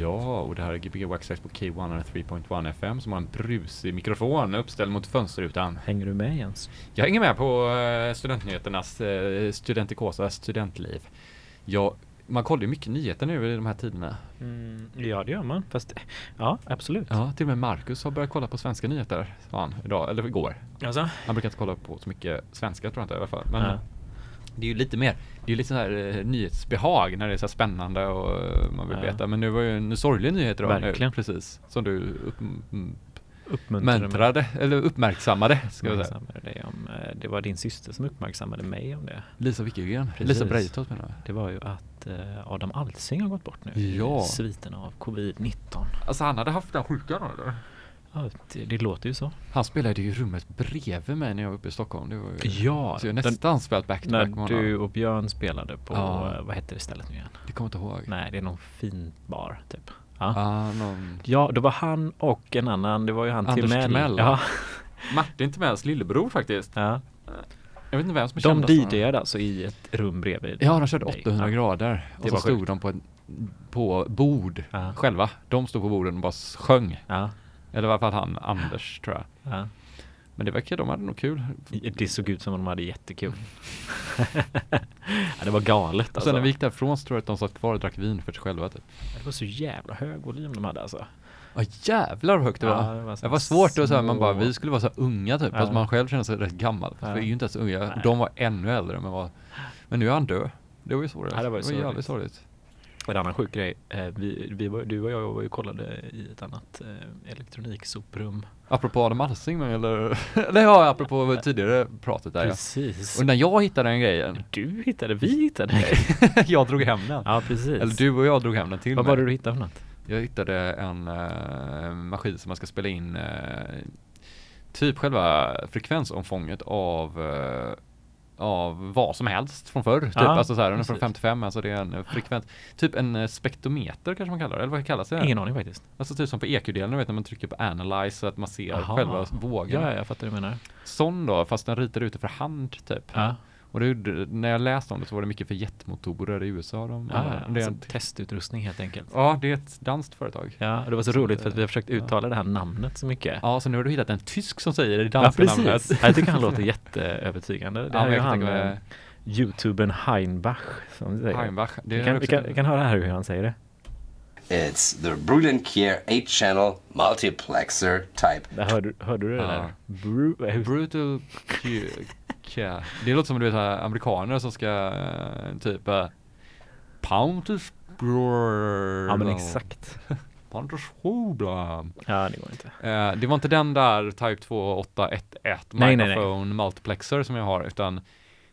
[SPEAKER 2] Ja, och det här är Gbg Waxxax på K103.1 FM som har en brusig mikrofon uppställd mot fönsterrutan.
[SPEAKER 1] Hänger du med Jens?
[SPEAKER 2] Jag hänger med på eh, studentnyheternas, eh, Studentikosas studentliv. Ja, man kollar ju mycket nyheter nu i de här tiderna.
[SPEAKER 1] Mm, ja det gör man. Fast ja absolut.
[SPEAKER 2] Ja, till och med Marcus har börjat kolla på svenska nyheter, sa han idag, eller igår.
[SPEAKER 1] Alltså?
[SPEAKER 2] Han brukar inte kolla på så mycket svenska tror jag inte i alla fall. Men
[SPEAKER 1] Ja.
[SPEAKER 2] det är ju lite mer, det är ju lite så här eh, nyhetsbehag när det är så spännande och eh, man vill
[SPEAKER 1] Ja.
[SPEAKER 2] veta. Men nu var ju en sorglig nyhet idag nu,
[SPEAKER 1] Verkligen.
[SPEAKER 2] precis. Som du mm,
[SPEAKER 1] Uppmuntrade
[SPEAKER 2] eller uppmärksammade ska vi säga.
[SPEAKER 1] Uppmärksammade dig om, eh, det var din syster som uppmärksammade mig om det.
[SPEAKER 2] Lisa Wickegren. Lisa Breitholt menar jag.
[SPEAKER 1] Det var ju att eh, Adam Alsing har gått bort nu.
[SPEAKER 2] Ja.
[SPEAKER 1] i Sviten av covid-19.
[SPEAKER 2] Alltså han hade haft den sjukan eller?
[SPEAKER 1] Ja, det, det låter ju så.
[SPEAKER 2] Han spelade ju rummet bredvid mig när jag var uppe i Stockholm. Det var ju,
[SPEAKER 1] Ja,
[SPEAKER 2] så jag nästan spelat back to
[SPEAKER 1] När
[SPEAKER 2] back med honom.
[SPEAKER 1] du och Björn spelade på,
[SPEAKER 2] Ja.
[SPEAKER 1] eh, vad hette det stället nu igen?
[SPEAKER 2] Det kommer jag inte ihåg.
[SPEAKER 1] Nej, det är någon fin bar typ. Ja.
[SPEAKER 2] Ah, någon...
[SPEAKER 1] Ja, då var han och en annan, det var ju han
[SPEAKER 2] Anders
[SPEAKER 1] Timell.
[SPEAKER 2] Timell.
[SPEAKER 1] Ja.
[SPEAKER 2] Martin Timells lillebror faktiskt.
[SPEAKER 1] ja.
[SPEAKER 2] Jag vet inte vem som är
[SPEAKER 1] De. DJade alltså i ett rum bredvid.
[SPEAKER 2] Ja, de körde
[SPEAKER 1] dig.
[SPEAKER 2] 800
[SPEAKER 1] Ja.
[SPEAKER 2] grader. Och
[SPEAKER 1] Det
[SPEAKER 2] så stod
[SPEAKER 1] sjukt.
[SPEAKER 2] de på, en, på bord
[SPEAKER 1] Ja.
[SPEAKER 2] själva. De stod på borden och bara sjöng.
[SPEAKER 1] Ja.
[SPEAKER 2] Eller i alla fall han, Anders tror jag.
[SPEAKER 1] ja.
[SPEAKER 2] Men det verkar, de hade nog kul.
[SPEAKER 1] Det såg ut som om de hade jättekul. ja, det var galet
[SPEAKER 2] Och
[SPEAKER 1] alltså.
[SPEAKER 2] sen när vi gick därifrån så tror jag att de satt kvar och drack vin för sig själva typ.
[SPEAKER 1] Det var så jävla hög volym de hade alltså.
[SPEAKER 2] Ja jävlar vad högt det var.
[SPEAKER 1] Ja, det var
[SPEAKER 2] det var svårt, det var så här, man bara,
[SPEAKER 1] små-
[SPEAKER 2] vi skulle vara så unga typ.
[SPEAKER 1] Ja.
[SPEAKER 2] Fast man själv känner sig rätt gammal.
[SPEAKER 1] Ja.
[SPEAKER 2] vi är ju inte ens unga.
[SPEAKER 1] Nej.
[SPEAKER 2] De var ännu äldre men var, Men nu är han död. Det var ju sorgligt.
[SPEAKER 1] Ja, det var ju sorgligt.
[SPEAKER 2] jävligt sorgligt.
[SPEAKER 1] En annan sjuk grej. Eh, vi, vi var, du och jag var ju kollade i ett annat eh, elektroniksoprum.
[SPEAKER 2] Apropå Adam Alsing eller, eller ja, apropå tidigare pratet där ja.
[SPEAKER 1] Precis.
[SPEAKER 2] Och när jag hittade den grejen,
[SPEAKER 1] Du hittade, vi hittade.
[SPEAKER 2] jag drog hem den.
[SPEAKER 1] ja, precis.
[SPEAKER 2] Eller du och jag drog hem den till
[SPEAKER 1] Vad
[SPEAKER 2] mig.
[SPEAKER 1] var det du hittade för något?
[SPEAKER 2] Jag hittade en eh, maskin som man ska spela in eh, typ själva frekvensomfånget av eh, av vad som helst från förr. Typ.
[SPEAKER 1] Ja,
[SPEAKER 2] alltså så här, den är från
[SPEAKER 1] precis.
[SPEAKER 2] 55, alltså det är en frekvens, typ en eh, spektrometer kanske man kallar det, eller vad kallas det?
[SPEAKER 1] Ingen aning faktiskt.
[SPEAKER 2] Alltså typ som på EQ-delen, du vet när man trycker på analyze så att man ser
[SPEAKER 1] Aha.
[SPEAKER 2] själva vågorna.
[SPEAKER 1] Ja, jag fattar vad du menar.
[SPEAKER 2] Sån då, fast den ritar ut det för hand typ.
[SPEAKER 1] Ja,
[SPEAKER 2] Och det, när jag läste om det så var det mycket för jetmotorer i USA. De,
[SPEAKER 1] ja,
[SPEAKER 2] det är
[SPEAKER 1] alltså,
[SPEAKER 2] en,
[SPEAKER 1] testutrustning helt enkelt.
[SPEAKER 2] ja, det är ett danskt företag.
[SPEAKER 1] Ja, och det var så
[SPEAKER 2] Så
[SPEAKER 1] roligt för att vi har försökt uttala det här namnet så mycket.
[SPEAKER 2] Ja, så nu har du hittat en tysk som säger det
[SPEAKER 1] Ja,
[SPEAKER 2] danska
[SPEAKER 1] precis.
[SPEAKER 2] namnet.
[SPEAKER 1] Jag tycker han låter jätteövertygande. Det
[SPEAKER 2] Ja,
[SPEAKER 1] här
[SPEAKER 2] men
[SPEAKER 1] är han,
[SPEAKER 2] mig-
[SPEAKER 1] eh, youtubern Heinbach, som säger.
[SPEAKER 2] Heimbach. Det
[SPEAKER 1] Vi kan, vi, kan, vi kan höra här hur han säger det.
[SPEAKER 4] It's the Brilliant Care 8-channel multiplexer type.
[SPEAKER 1] Där hörde, hörde du det
[SPEAKER 2] Ja.
[SPEAKER 1] där? Bru,
[SPEAKER 2] Brutal Q- Q- Det låter som du vet här, amerikaner som ska eh, typ uh, Pountus
[SPEAKER 1] ja men exakt.
[SPEAKER 2] Pountus Hobla.
[SPEAKER 1] Ja det går inte.
[SPEAKER 2] Eh, det var inte den där Type 2811
[SPEAKER 1] Nej, nej, nej.
[SPEAKER 2] microphone multiplexer som jag har utan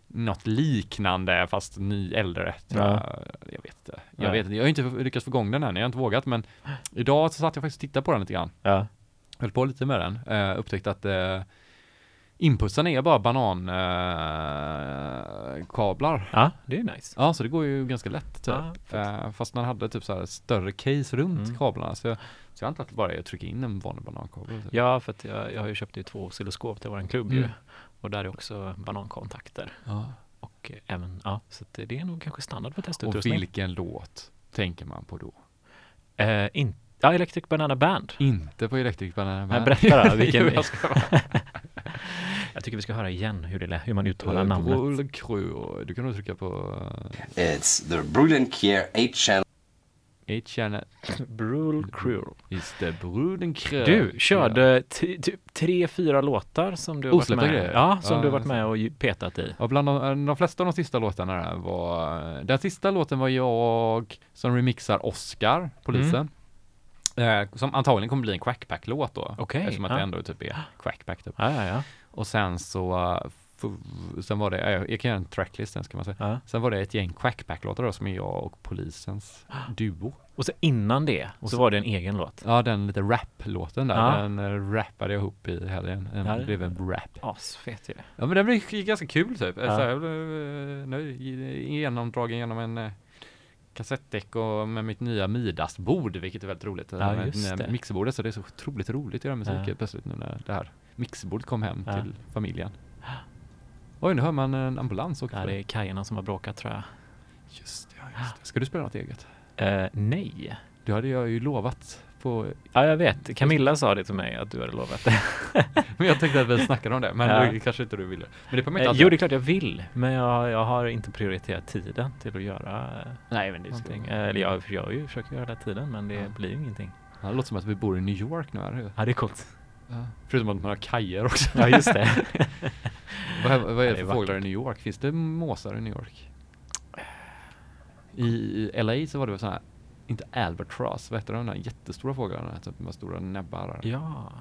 [SPEAKER 2] något liknande fast ny äldre.
[SPEAKER 1] Ja.
[SPEAKER 2] jag. vet inte. Jag
[SPEAKER 1] Nej.
[SPEAKER 2] vet. Jag har inte lyckats få igång den än. Jag har inte vågat men idag så satt jag faktiskt och tittade på den lite grann.
[SPEAKER 1] Ja.
[SPEAKER 2] Höll på lite med den. Uh, upptäckte att uh, inputsen är bara banankablar. kablar.
[SPEAKER 1] ja, det är nice.
[SPEAKER 2] Ja, så det går ju ganska lätt typ.
[SPEAKER 1] Ja.
[SPEAKER 2] Eh, fast den hade typ så här större case runt
[SPEAKER 1] Mm.
[SPEAKER 2] kablarna. Så jag, så jag antar att det bara är att trycka in en vanlig banankabel. Typ.
[SPEAKER 1] Ja, för att jag, jag har ju köpt ju två oscilloskop till våran klubb ju.
[SPEAKER 2] Mm.
[SPEAKER 1] Och där är också banankontakter.
[SPEAKER 2] Ja.
[SPEAKER 1] Och eh, även, ja, så det är nog kanske standard för
[SPEAKER 2] Och
[SPEAKER 1] testutrustning.
[SPEAKER 2] vilken låt tänker man på då?
[SPEAKER 1] Eh, in, ja, Electric Banana Band.
[SPEAKER 2] Inte på Electric Banana
[SPEAKER 1] Nej,
[SPEAKER 2] Band.
[SPEAKER 1] berätta då, vilken-
[SPEAKER 2] jag
[SPEAKER 1] tycker vi ska höra igen hur, det, lä- hur man uttalar
[SPEAKER 2] Eh,
[SPEAKER 1] namnet.
[SPEAKER 2] Crew. Du kan nog trycka på
[SPEAKER 4] It's the Care 8-channel
[SPEAKER 2] uh, H-channel
[SPEAKER 1] Brul Crew.
[SPEAKER 2] is the Bruden Crew.
[SPEAKER 1] Du körde typ tre, fyra låtar som du har varit med
[SPEAKER 2] grejer?
[SPEAKER 1] Ja, som
[SPEAKER 2] Ja,
[SPEAKER 1] du har varit med och petat i.
[SPEAKER 2] Ja, bland de, de flesta av de sista låtarna där var, den sista låten var jag som remixar Oscar, polisen. Eh, som antagligen kommer bli en Quackpack-låt då.
[SPEAKER 1] Mm. Okej,
[SPEAKER 2] Eftersom att
[SPEAKER 1] ja.
[SPEAKER 2] det ändå typ är Quackpack typ.
[SPEAKER 1] Ja, ja, ja.
[SPEAKER 2] Och sen så, sen var det, eh, jag kan göra en tracklist sen ska man säga.
[SPEAKER 1] ja.
[SPEAKER 2] Sen var det ett gäng Quackpack-låtar då som är jag och polisens duo.
[SPEAKER 1] Och så innan det
[SPEAKER 2] Och
[SPEAKER 1] så
[SPEAKER 2] så-
[SPEAKER 1] var det en egen låt.
[SPEAKER 2] Ja, den lite rap-låten där,
[SPEAKER 1] Ja.
[SPEAKER 2] den uh, rappade jag ihop i helgen. Den
[SPEAKER 1] Ja,
[SPEAKER 2] blev en rap.
[SPEAKER 1] Asfet ju.
[SPEAKER 2] Ja men den blev ganska kul typ.
[SPEAKER 1] Ja.
[SPEAKER 2] Så jag blev nöjd, genomdragen genom en uh, kassettdäck och med mitt nya Midas-bord, vilket är väldigt roligt.
[SPEAKER 1] Ja, just det.
[SPEAKER 2] Mixerbordet, så det är så otroligt roligt att göra musik
[SPEAKER 1] Ja.
[SPEAKER 2] plötsligt nu när det här mixerbordet kom hem
[SPEAKER 1] Ja.
[SPEAKER 2] till familjen. Oj, nu hör man en ambulans åka
[SPEAKER 1] Ja, det är kajerna som har bråkat tror jag.
[SPEAKER 2] Just ja, just det. Ska du spela något eget?
[SPEAKER 1] Eh, nej.
[SPEAKER 2] Det hade jag ju lovat på,
[SPEAKER 1] Ja, jag vet. Camilla sa det till mig att du hade lovat det.
[SPEAKER 2] men jag tänkte att vi snackade om det, men
[SPEAKER 1] Ja.
[SPEAKER 2] det kanske inte du ville. Men det kommer
[SPEAKER 1] Eh,
[SPEAKER 2] inte
[SPEAKER 1] jo, det är klart jag vill, men jag, jag har inte prioriterat tiden till att göra eh,
[SPEAKER 2] Nej, men det
[SPEAKER 1] någonting.
[SPEAKER 2] ska...
[SPEAKER 1] Eh, Eller jag, jag försökt göra det tiden, men det
[SPEAKER 2] Ja.
[SPEAKER 1] blir ju ingenting.
[SPEAKER 2] Ja, det låter som att vi bor i New York nu här.
[SPEAKER 1] Ja, det är coolt.
[SPEAKER 2] Ja. Förutom att man har kajer också.
[SPEAKER 1] Ja, just det.
[SPEAKER 2] vad, vad är
[SPEAKER 1] Ja,
[SPEAKER 2] det för
[SPEAKER 1] är
[SPEAKER 2] fåglar i
[SPEAKER 1] vackert.
[SPEAKER 2] New York? Finns det måsar i New York? I, i LA så var det väl sådana här, inte albatross, vad heter de där jättestora fåglarna? Typ med stora näbbar.
[SPEAKER 1] ja,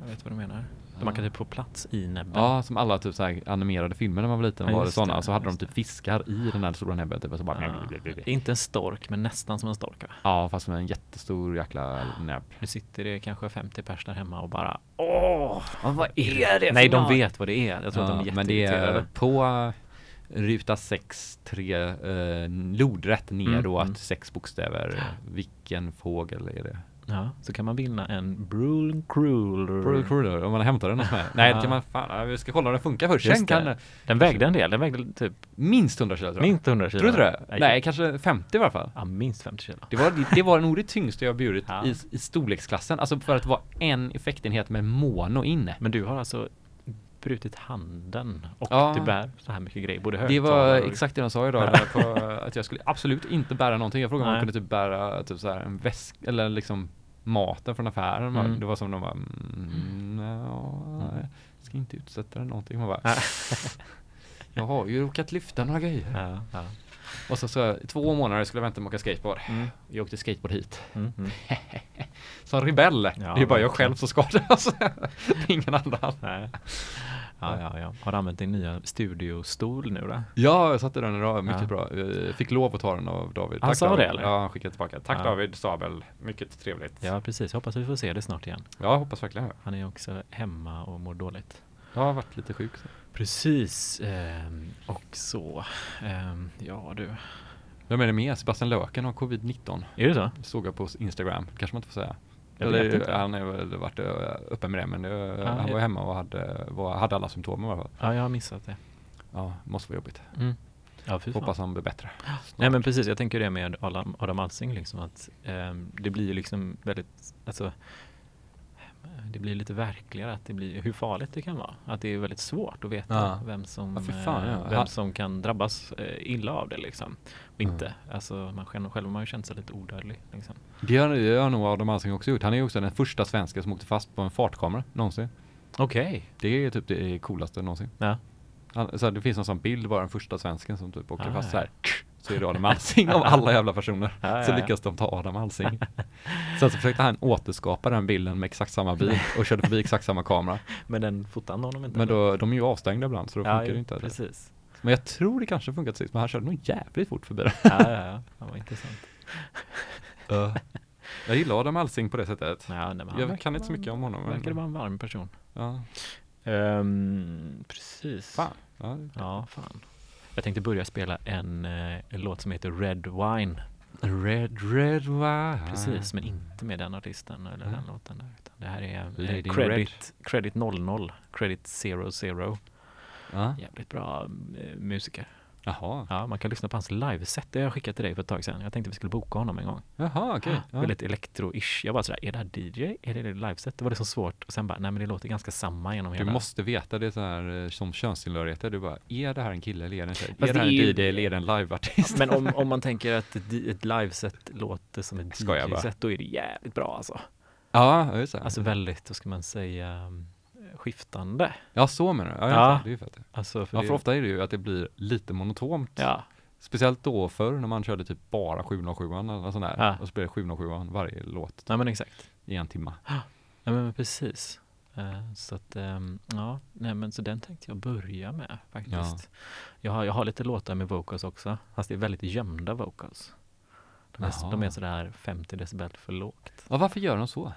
[SPEAKER 1] jag vet vad du menar.
[SPEAKER 2] Ja.
[SPEAKER 1] Man kan typ få plats i näbben.
[SPEAKER 2] Ja, som alla typ så här animerade filmer när man var liten
[SPEAKER 1] Ja,
[SPEAKER 2] var det sådana.
[SPEAKER 1] det,
[SPEAKER 2] så hade de typ fiskar i den där stora näbben. Typ, och så bara...
[SPEAKER 1] Ja. Inte en stork, men nästan som en stork. Va?
[SPEAKER 2] Ja, fast med en jättestor jäkla näbb.
[SPEAKER 1] Nu sitter det kanske 50 pers där hemma och bara Åh, vad är det? Nej, de
[SPEAKER 2] något?"
[SPEAKER 1] vet vad det är. Jag tror att de är
[SPEAKER 2] men det är på ruta 6, 3, eh, lodrätt
[SPEAKER 1] Mm,
[SPEAKER 2] neråt,
[SPEAKER 1] mm.
[SPEAKER 2] sex bokstäver. Vilken fågel är det?
[SPEAKER 1] Ja, så kan man vinna en Brule Crueler.
[SPEAKER 2] Pearl Cruller, om man hämtar den mig. Nej, det kan man fan, vi ska kolla om den funkar först. Sen kan den,
[SPEAKER 1] Den vägde en del, den vägde typ
[SPEAKER 2] minst 100 kilo tror jag.
[SPEAKER 1] minst 100 kilo.
[SPEAKER 2] Tror du det? Nej, kanske 50 i alla fall.
[SPEAKER 1] Ja, minst 50 kilo.
[SPEAKER 2] Det var, det var nog det tyngsta jag burit
[SPEAKER 1] Ja.
[SPEAKER 2] i, i storleksklassen. Alltså för att vara en effektenhet med mono inne.
[SPEAKER 1] Men du har alltså brutit handen och
[SPEAKER 2] Ja.
[SPEAKER 1] du bär så här mycket grejer, både
[SPEAKER 2] Det var
[SPEAKER 1] och...
[SPEAKER 2] exakt det de sa idag, på, att jag skulle absolut inte bära någonting. Jag frågade om man kunde typ bära typ så här en väsk eller liksom maten från affären.
[SPEAKER 1] Mm.
[SPEAKER 2] Det var som de bara, mm, ja, jag ska inte utsätta den någonting. Man bara, jag har ju råkat lyfta några grejer.
[SPEAKER 1] Ja, ja.
[SPEAKER 2] Och så, så två månader skulle jag vänta med att åka skateboard.
[SPEAKER 1] Mm.
[SPEAKER 2] Jag åkte skateboard hit.
[SPEAKER 1] Mm, mm.
[SPEAKER 2] Som rebell. det är bara jag själv som skadas. Ingen annan.
[SPEAKER 1] Nej. Ja, ja, ja. Har du använt din nya studiostol nu då?
[SPEAKER 2] Ja, jag satte den idag. Mycket
[SPEAKER 1] Ja.
[SPEAKER 2] bra. Jag fick lov att ta den av David.
[SPEAKER 1] Han sa
[SPEAKER 2] David.
[SPEAKER 1] det, eller?
[SPEAKER 2] Ja, han skickade tillbaka. Tack
[SPEAKER 1] Ja.
[SPEAKER 2] David Stabel. Mycket trevligt.
[SPEAKER 1] Ja, precis. Jag hoppas vi får se det snart igen.
[SPEAKER 2] Ja, hoppas verkligen.
[SPEAKER 1] Han är också hemma och mår dåligt.
[SPEAKER 2] Jag har varit lite sjuk. Så.
[SPEAKER 1] Precis. ehm, och så. ehm, ja, du.
[SPEAKER 2] Vem är det med? Sebastian Löken har covid-19.
[SPEAKER 1] Är det så?
[SPEAKER 2] Såg jag på Instagram. kanske man inte får säga.
[SPEAKER 1] Jag
[SPEAKER 2] Eller
[SPEAKER 1] inte.
[SPEAKER 2] han har väl varit eh, öppen med det. Men det,
[SPEAKER 1] Ja,
[SPEAKER 2] han var hemma och hade, var, hade alla symptom i alla fall.
[SPEAKER 1] Ja, jag har missat det.
[SPEAKER 2] Ja, måste vara jobbigt.
[SPEAKER 1] Mm. Ja.
[SPEAKER 2] Hoppas han blir bättre.
[SPEAKER 1] Nej men precis, jag tänker det med Adam, Adam Alsing liksom att ehm, det blir ju liksom väldigt, alltså det blir lite verkligare att det blir hur farligt det kan vara. Att det är väldigt svårt att veta
[SPEAKER 2] Ja.
[SPEAKER 1] vem som
[SPEAKER 2] Ja, fan,
[SPEAKER 1] eh,
[SPEAKER 2] ja.
[SPEAKER 1] vem
[SPEAKER 2] Han-
[SPEAKER 1] som kan drabbas eh, illa av det liksom. Och inte. Alltså man själv, själv har man ju känt sig lite odödlig liksom.
[SPEAKER 2] Det har, det har nog Adam Alsing också gjort. Han är ju också den första svensken som åkte fast på en fartkamera någonsin.
[SPEAKER 1] Okej.
[SPEAKER 2] Det är typ det coolaste någonsin.
[SPEAKER 1] Ja.
[SPEAKER 2] Han, så här, det finns en sån bild var den första svensken som typ åker
[SPEAKER 1] Ah,
[SPEAKER 2] fast så här. Så är det Adam Alsing av alla jävla personer.
[SPEAKER 1] Ja,
[SPEAKER 2] så
[SPEAKER 1] ja,
[SPEAKER 2] lyckas de ta Adam Alsing. Sen så försökte han återskapa den bilden med exakt samma bil och körde förbi exakt samma kamera.
[SPEAKER 1] Men den fotade honom inte?
[SPEAKER 2] Men då, de är ju avstängda ibland så då funkar det inte.
[SPEAKER 1] Precis.
[SPEAKER 2] Men jag tror det kanske funkat sist, men han körde nog jävligt fort förbi den.
[SPEAKER 1] Ja, ja, ja. Det var intressant.
[SPEAKER 2] Jag gillar Adam Alsing på det sättet.
[SPEAKER 1] Ja, nej, han
[SPEAKER 2] Jag kan inte så mycket om honom. men-
[SPEAKER 1] Verkar vara en varm person.
[SPEAKER 2] Ja,
[SPEAKER 1] Ehm, precis.
[SPEAKER 2] fan. Ja.
[SPEAKER 1] Ja, fan. Jag tänkte börja spela en, eh, en låt som heter Red Wine.
[SPEAKER 2] Red, red wine.
[SPEAKER 1] Precis, men inte med den artisten eller den
[SPEAKER 2] Mm.
[SPEAKER 1] låten där. Utan det här är eh,
[SPEAKER 2] Lady
[SPEAKER 1] Credit, Credit 00, Credit 00.
[SPEAKER 2] Ja.
[SPEAKER 1] Jävligt bra eh, musiker.
[SPEAKER 2] Jaha.
[SPEAKER 1] Ja, man kan lyssna på hans liveset. Det har jag skickat till dig för ett tag sedan. Jag tänkte vi skulle boka honom en gång.
[SPEAKER 2] Jaha, okej. Ja.
[SPEAKER 1] Väldigt elektro-ish. Jag bara sådär, är det här DJ? Är det det liveset? Det var det så svårt. Och sen bara, nej men det låter ganska samma genom
[SPEAKER 2] Du
[SPEAKER 1] hela.
[SPEAKER 2] måste veta det så här eh, som könstillhörigheter. Du bara, är det här en kille eller är det en tjej? Är det här en DJ eller är det en liveartist?
[SPEAKER 1] Men om, om man tänker att ett, liveset låter som ett. DJ-set, då är det jävligt bra alltså.
[SPEAKER 2] ja, just det.
[SPEAKER 1] Alltså väldigt, vad ska man säga, um, skiftande.
[SPEAKER 2] ja, så menar du? Ja,
[SPEAKER 1] Ja.
[SPEAKER 2] ja. det är ju fett.
[SPEAKER 1] Alltså för
[SPEAKER 2] Ja,
[SPEAKER 1] det,
[SPEAKER 2] för ofta är det ju att det blir lite monotont.
[SPEAKER 1] Ja,
[SPEAKER 2] Speciellt då förr när man körde typ bara 707 eller sånt där.
[SPEAKER 1] Ja.
[SPEAKER 2] Och det 707 varje låt
[SPEAKER 1] nej men exakt.
[SPEAKER 2] i en timme.
[SPEAKER 1] Ja men precis. Eh, så att, ehm, ja, nej men så den tänkte jag börja med faktiskt. Jag, har, jag har lite låtar med vocals också, fast det är väldigt gömda vocals. De är,
[SPEAKER 2] Jaha.
[SPEAKER 1] de är sådär 50 decibel för lågt.
[SPEAKER 2] Ja, varför gör de så?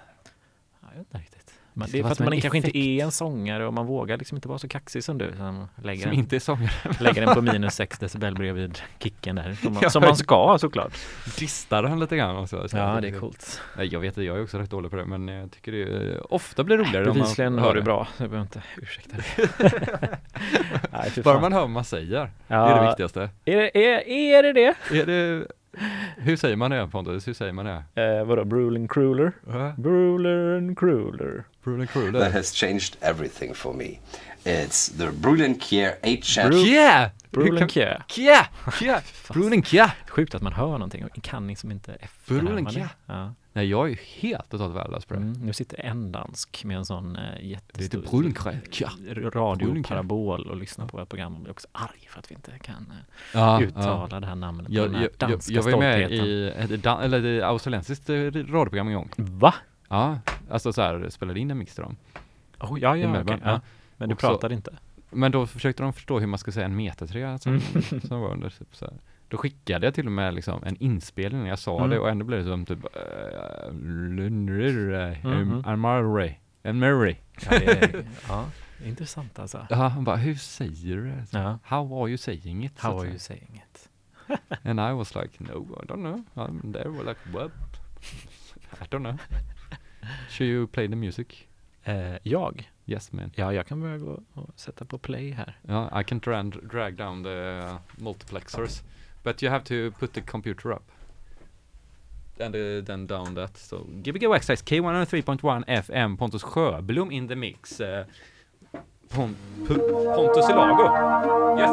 [SPEAKER 1] Ja, jag vet inte riktigt. Men det är för att
[SPEAKER 2] som
[SPEAKER 1] man
[SPEAKER 2] en
[SPEAKER 1] kanske inte
[SPEAKER 2] effekt.
[SPEAKER 1] är en sångare och man vågar liksom inte vara så kaxig som du. Man lägger,
[SPEAKER 2] Som
[SPEAKER 1] den,
[SPEAKER 2] inte är sångare.
[SPEAKER 1] lägger den på minus 6 decibel bredvid kicken där. Som man,
[SPEAKER 2] Ja.
[SPEAKER 1] som man ska såklart.
[SPEAKER 2] Distar han lite grann också. Så
[SPEAKER 1] Ja, det är coolt.
[SPEAKER 2] Nej, jag vet det, jag är också rätt dålig på det, men jag tycker det är, ofta blir roligare man
[SPEAKER 1] Bevisligen
[SPEAKER 2] hör
[SPEAKER 1] du
[SPEAKER 2] det.
[SPEAKER 1] bra. så Jag behöver inte ursäkta dig. Nej,
[SPEAKER 2] Bara man hör vad man säger. Det
[SPEAKER 1] Ja.
[SPEAKER 2] är det viktigaste.
[SPEAKER 1] Är det är, är det? det?
[SPEAKER 2] Är det, hur säger man det Pontus? Hur säger man det?
[SPEAKER 1] Eh, vadå, Bruling Crueler? Bruler and Crueler.
[SPEAKER 2] Brulen
[SPEAKER 4] that
[SPEAKER 2] Crueler.
[SPEAKER 4] has changed everything for me. It's the Brulin Kier 8 channel.
[SPEAKER 2] Kia!
[SPEAKER 1] Brulen. Kia!
[SPEAKER 2] Kia! Brulen Kia!
[SPEAKER 1] Sjukt att man hör någonting och kan liksom inte efterhärma
[SPEAKER 2] Brulen
[SPEAKER 1] det.
[SPEAKER 2] Kia.
[SPEAKER 1] Ja.
[SPEAKER 2] Nej, jag är ju helt totalt värdelös på det.
[SPEAKER 1] Mm, nu sitter en dansk med en sån eh, jättestor radioparabol och lyssnar på vårt program och blir också arg för att vi inte kan eh,
[SPEAKER 2] Ja,
[SPEAKER 1] uttala det här namnet på
[SPEAKER 2] Jag,
[SPEAKER 1] den
[SPEAKER 2] jag,
[SPEAKER 1] här
[SPEAKER 2] jag,
[SPEAKER 1] danska
[SPEAKER 2] jag var ju med i ett dan- eller ett australiensiskt eh, radioprogram en gång.
[SPEAKER 1] Va?
[SPEAKER 2] Ja, alltså så här, spelade in en mix till dem.
[SPEAKER 1] Oh, ja, ja, okej, ja.
[SPEAKER 2] ja.
[SPEAKER 1] Men du
[SPEAKER 2] Och så-
[SPEAKER 1] pratade inte?
[SPEAKER 2] Men då försökte de förstå hur man ska säga en metatrea som, som var under typ så här. Då skickade jag till och med liksom en inspelning när jag sa
[SPEAKER 1] Mm.
[SPEAKER 2] det och ändå blev det som typ uh,
[SPEAKER 1] Mhm.
[SPEAKER 2] Amari, Amari.
[SPEAKER 1] Ja, ja, intressant alltså.
[SPEAKER 2] Ja, han bara, hur säger du det? Så,
[SPEAKER 1] Ja.
[SPEAKER 2] How are you saying it?
[SPEAKER 1] How are you saying it?
[SPEAKER 2] And I was like, no, I don't know. I'm there, we're like, what? I don't know. Should you play the music?
[SPEAKER 1] Eh, jag?
[SPEAKER 2] Yes man.
[SPEAKER 1] Ja, jag kan börja gå och sätta på play här.
[SPEAKER 2] Yeah, I can drag, drag down the uh, multiplexers, but you have to put the computer up. And uh, then down that. So Gbg Waxsize K103.1 FM Pontus Sjöblom in the mix. Uh, Pon- P Pontus Ilago. Yes.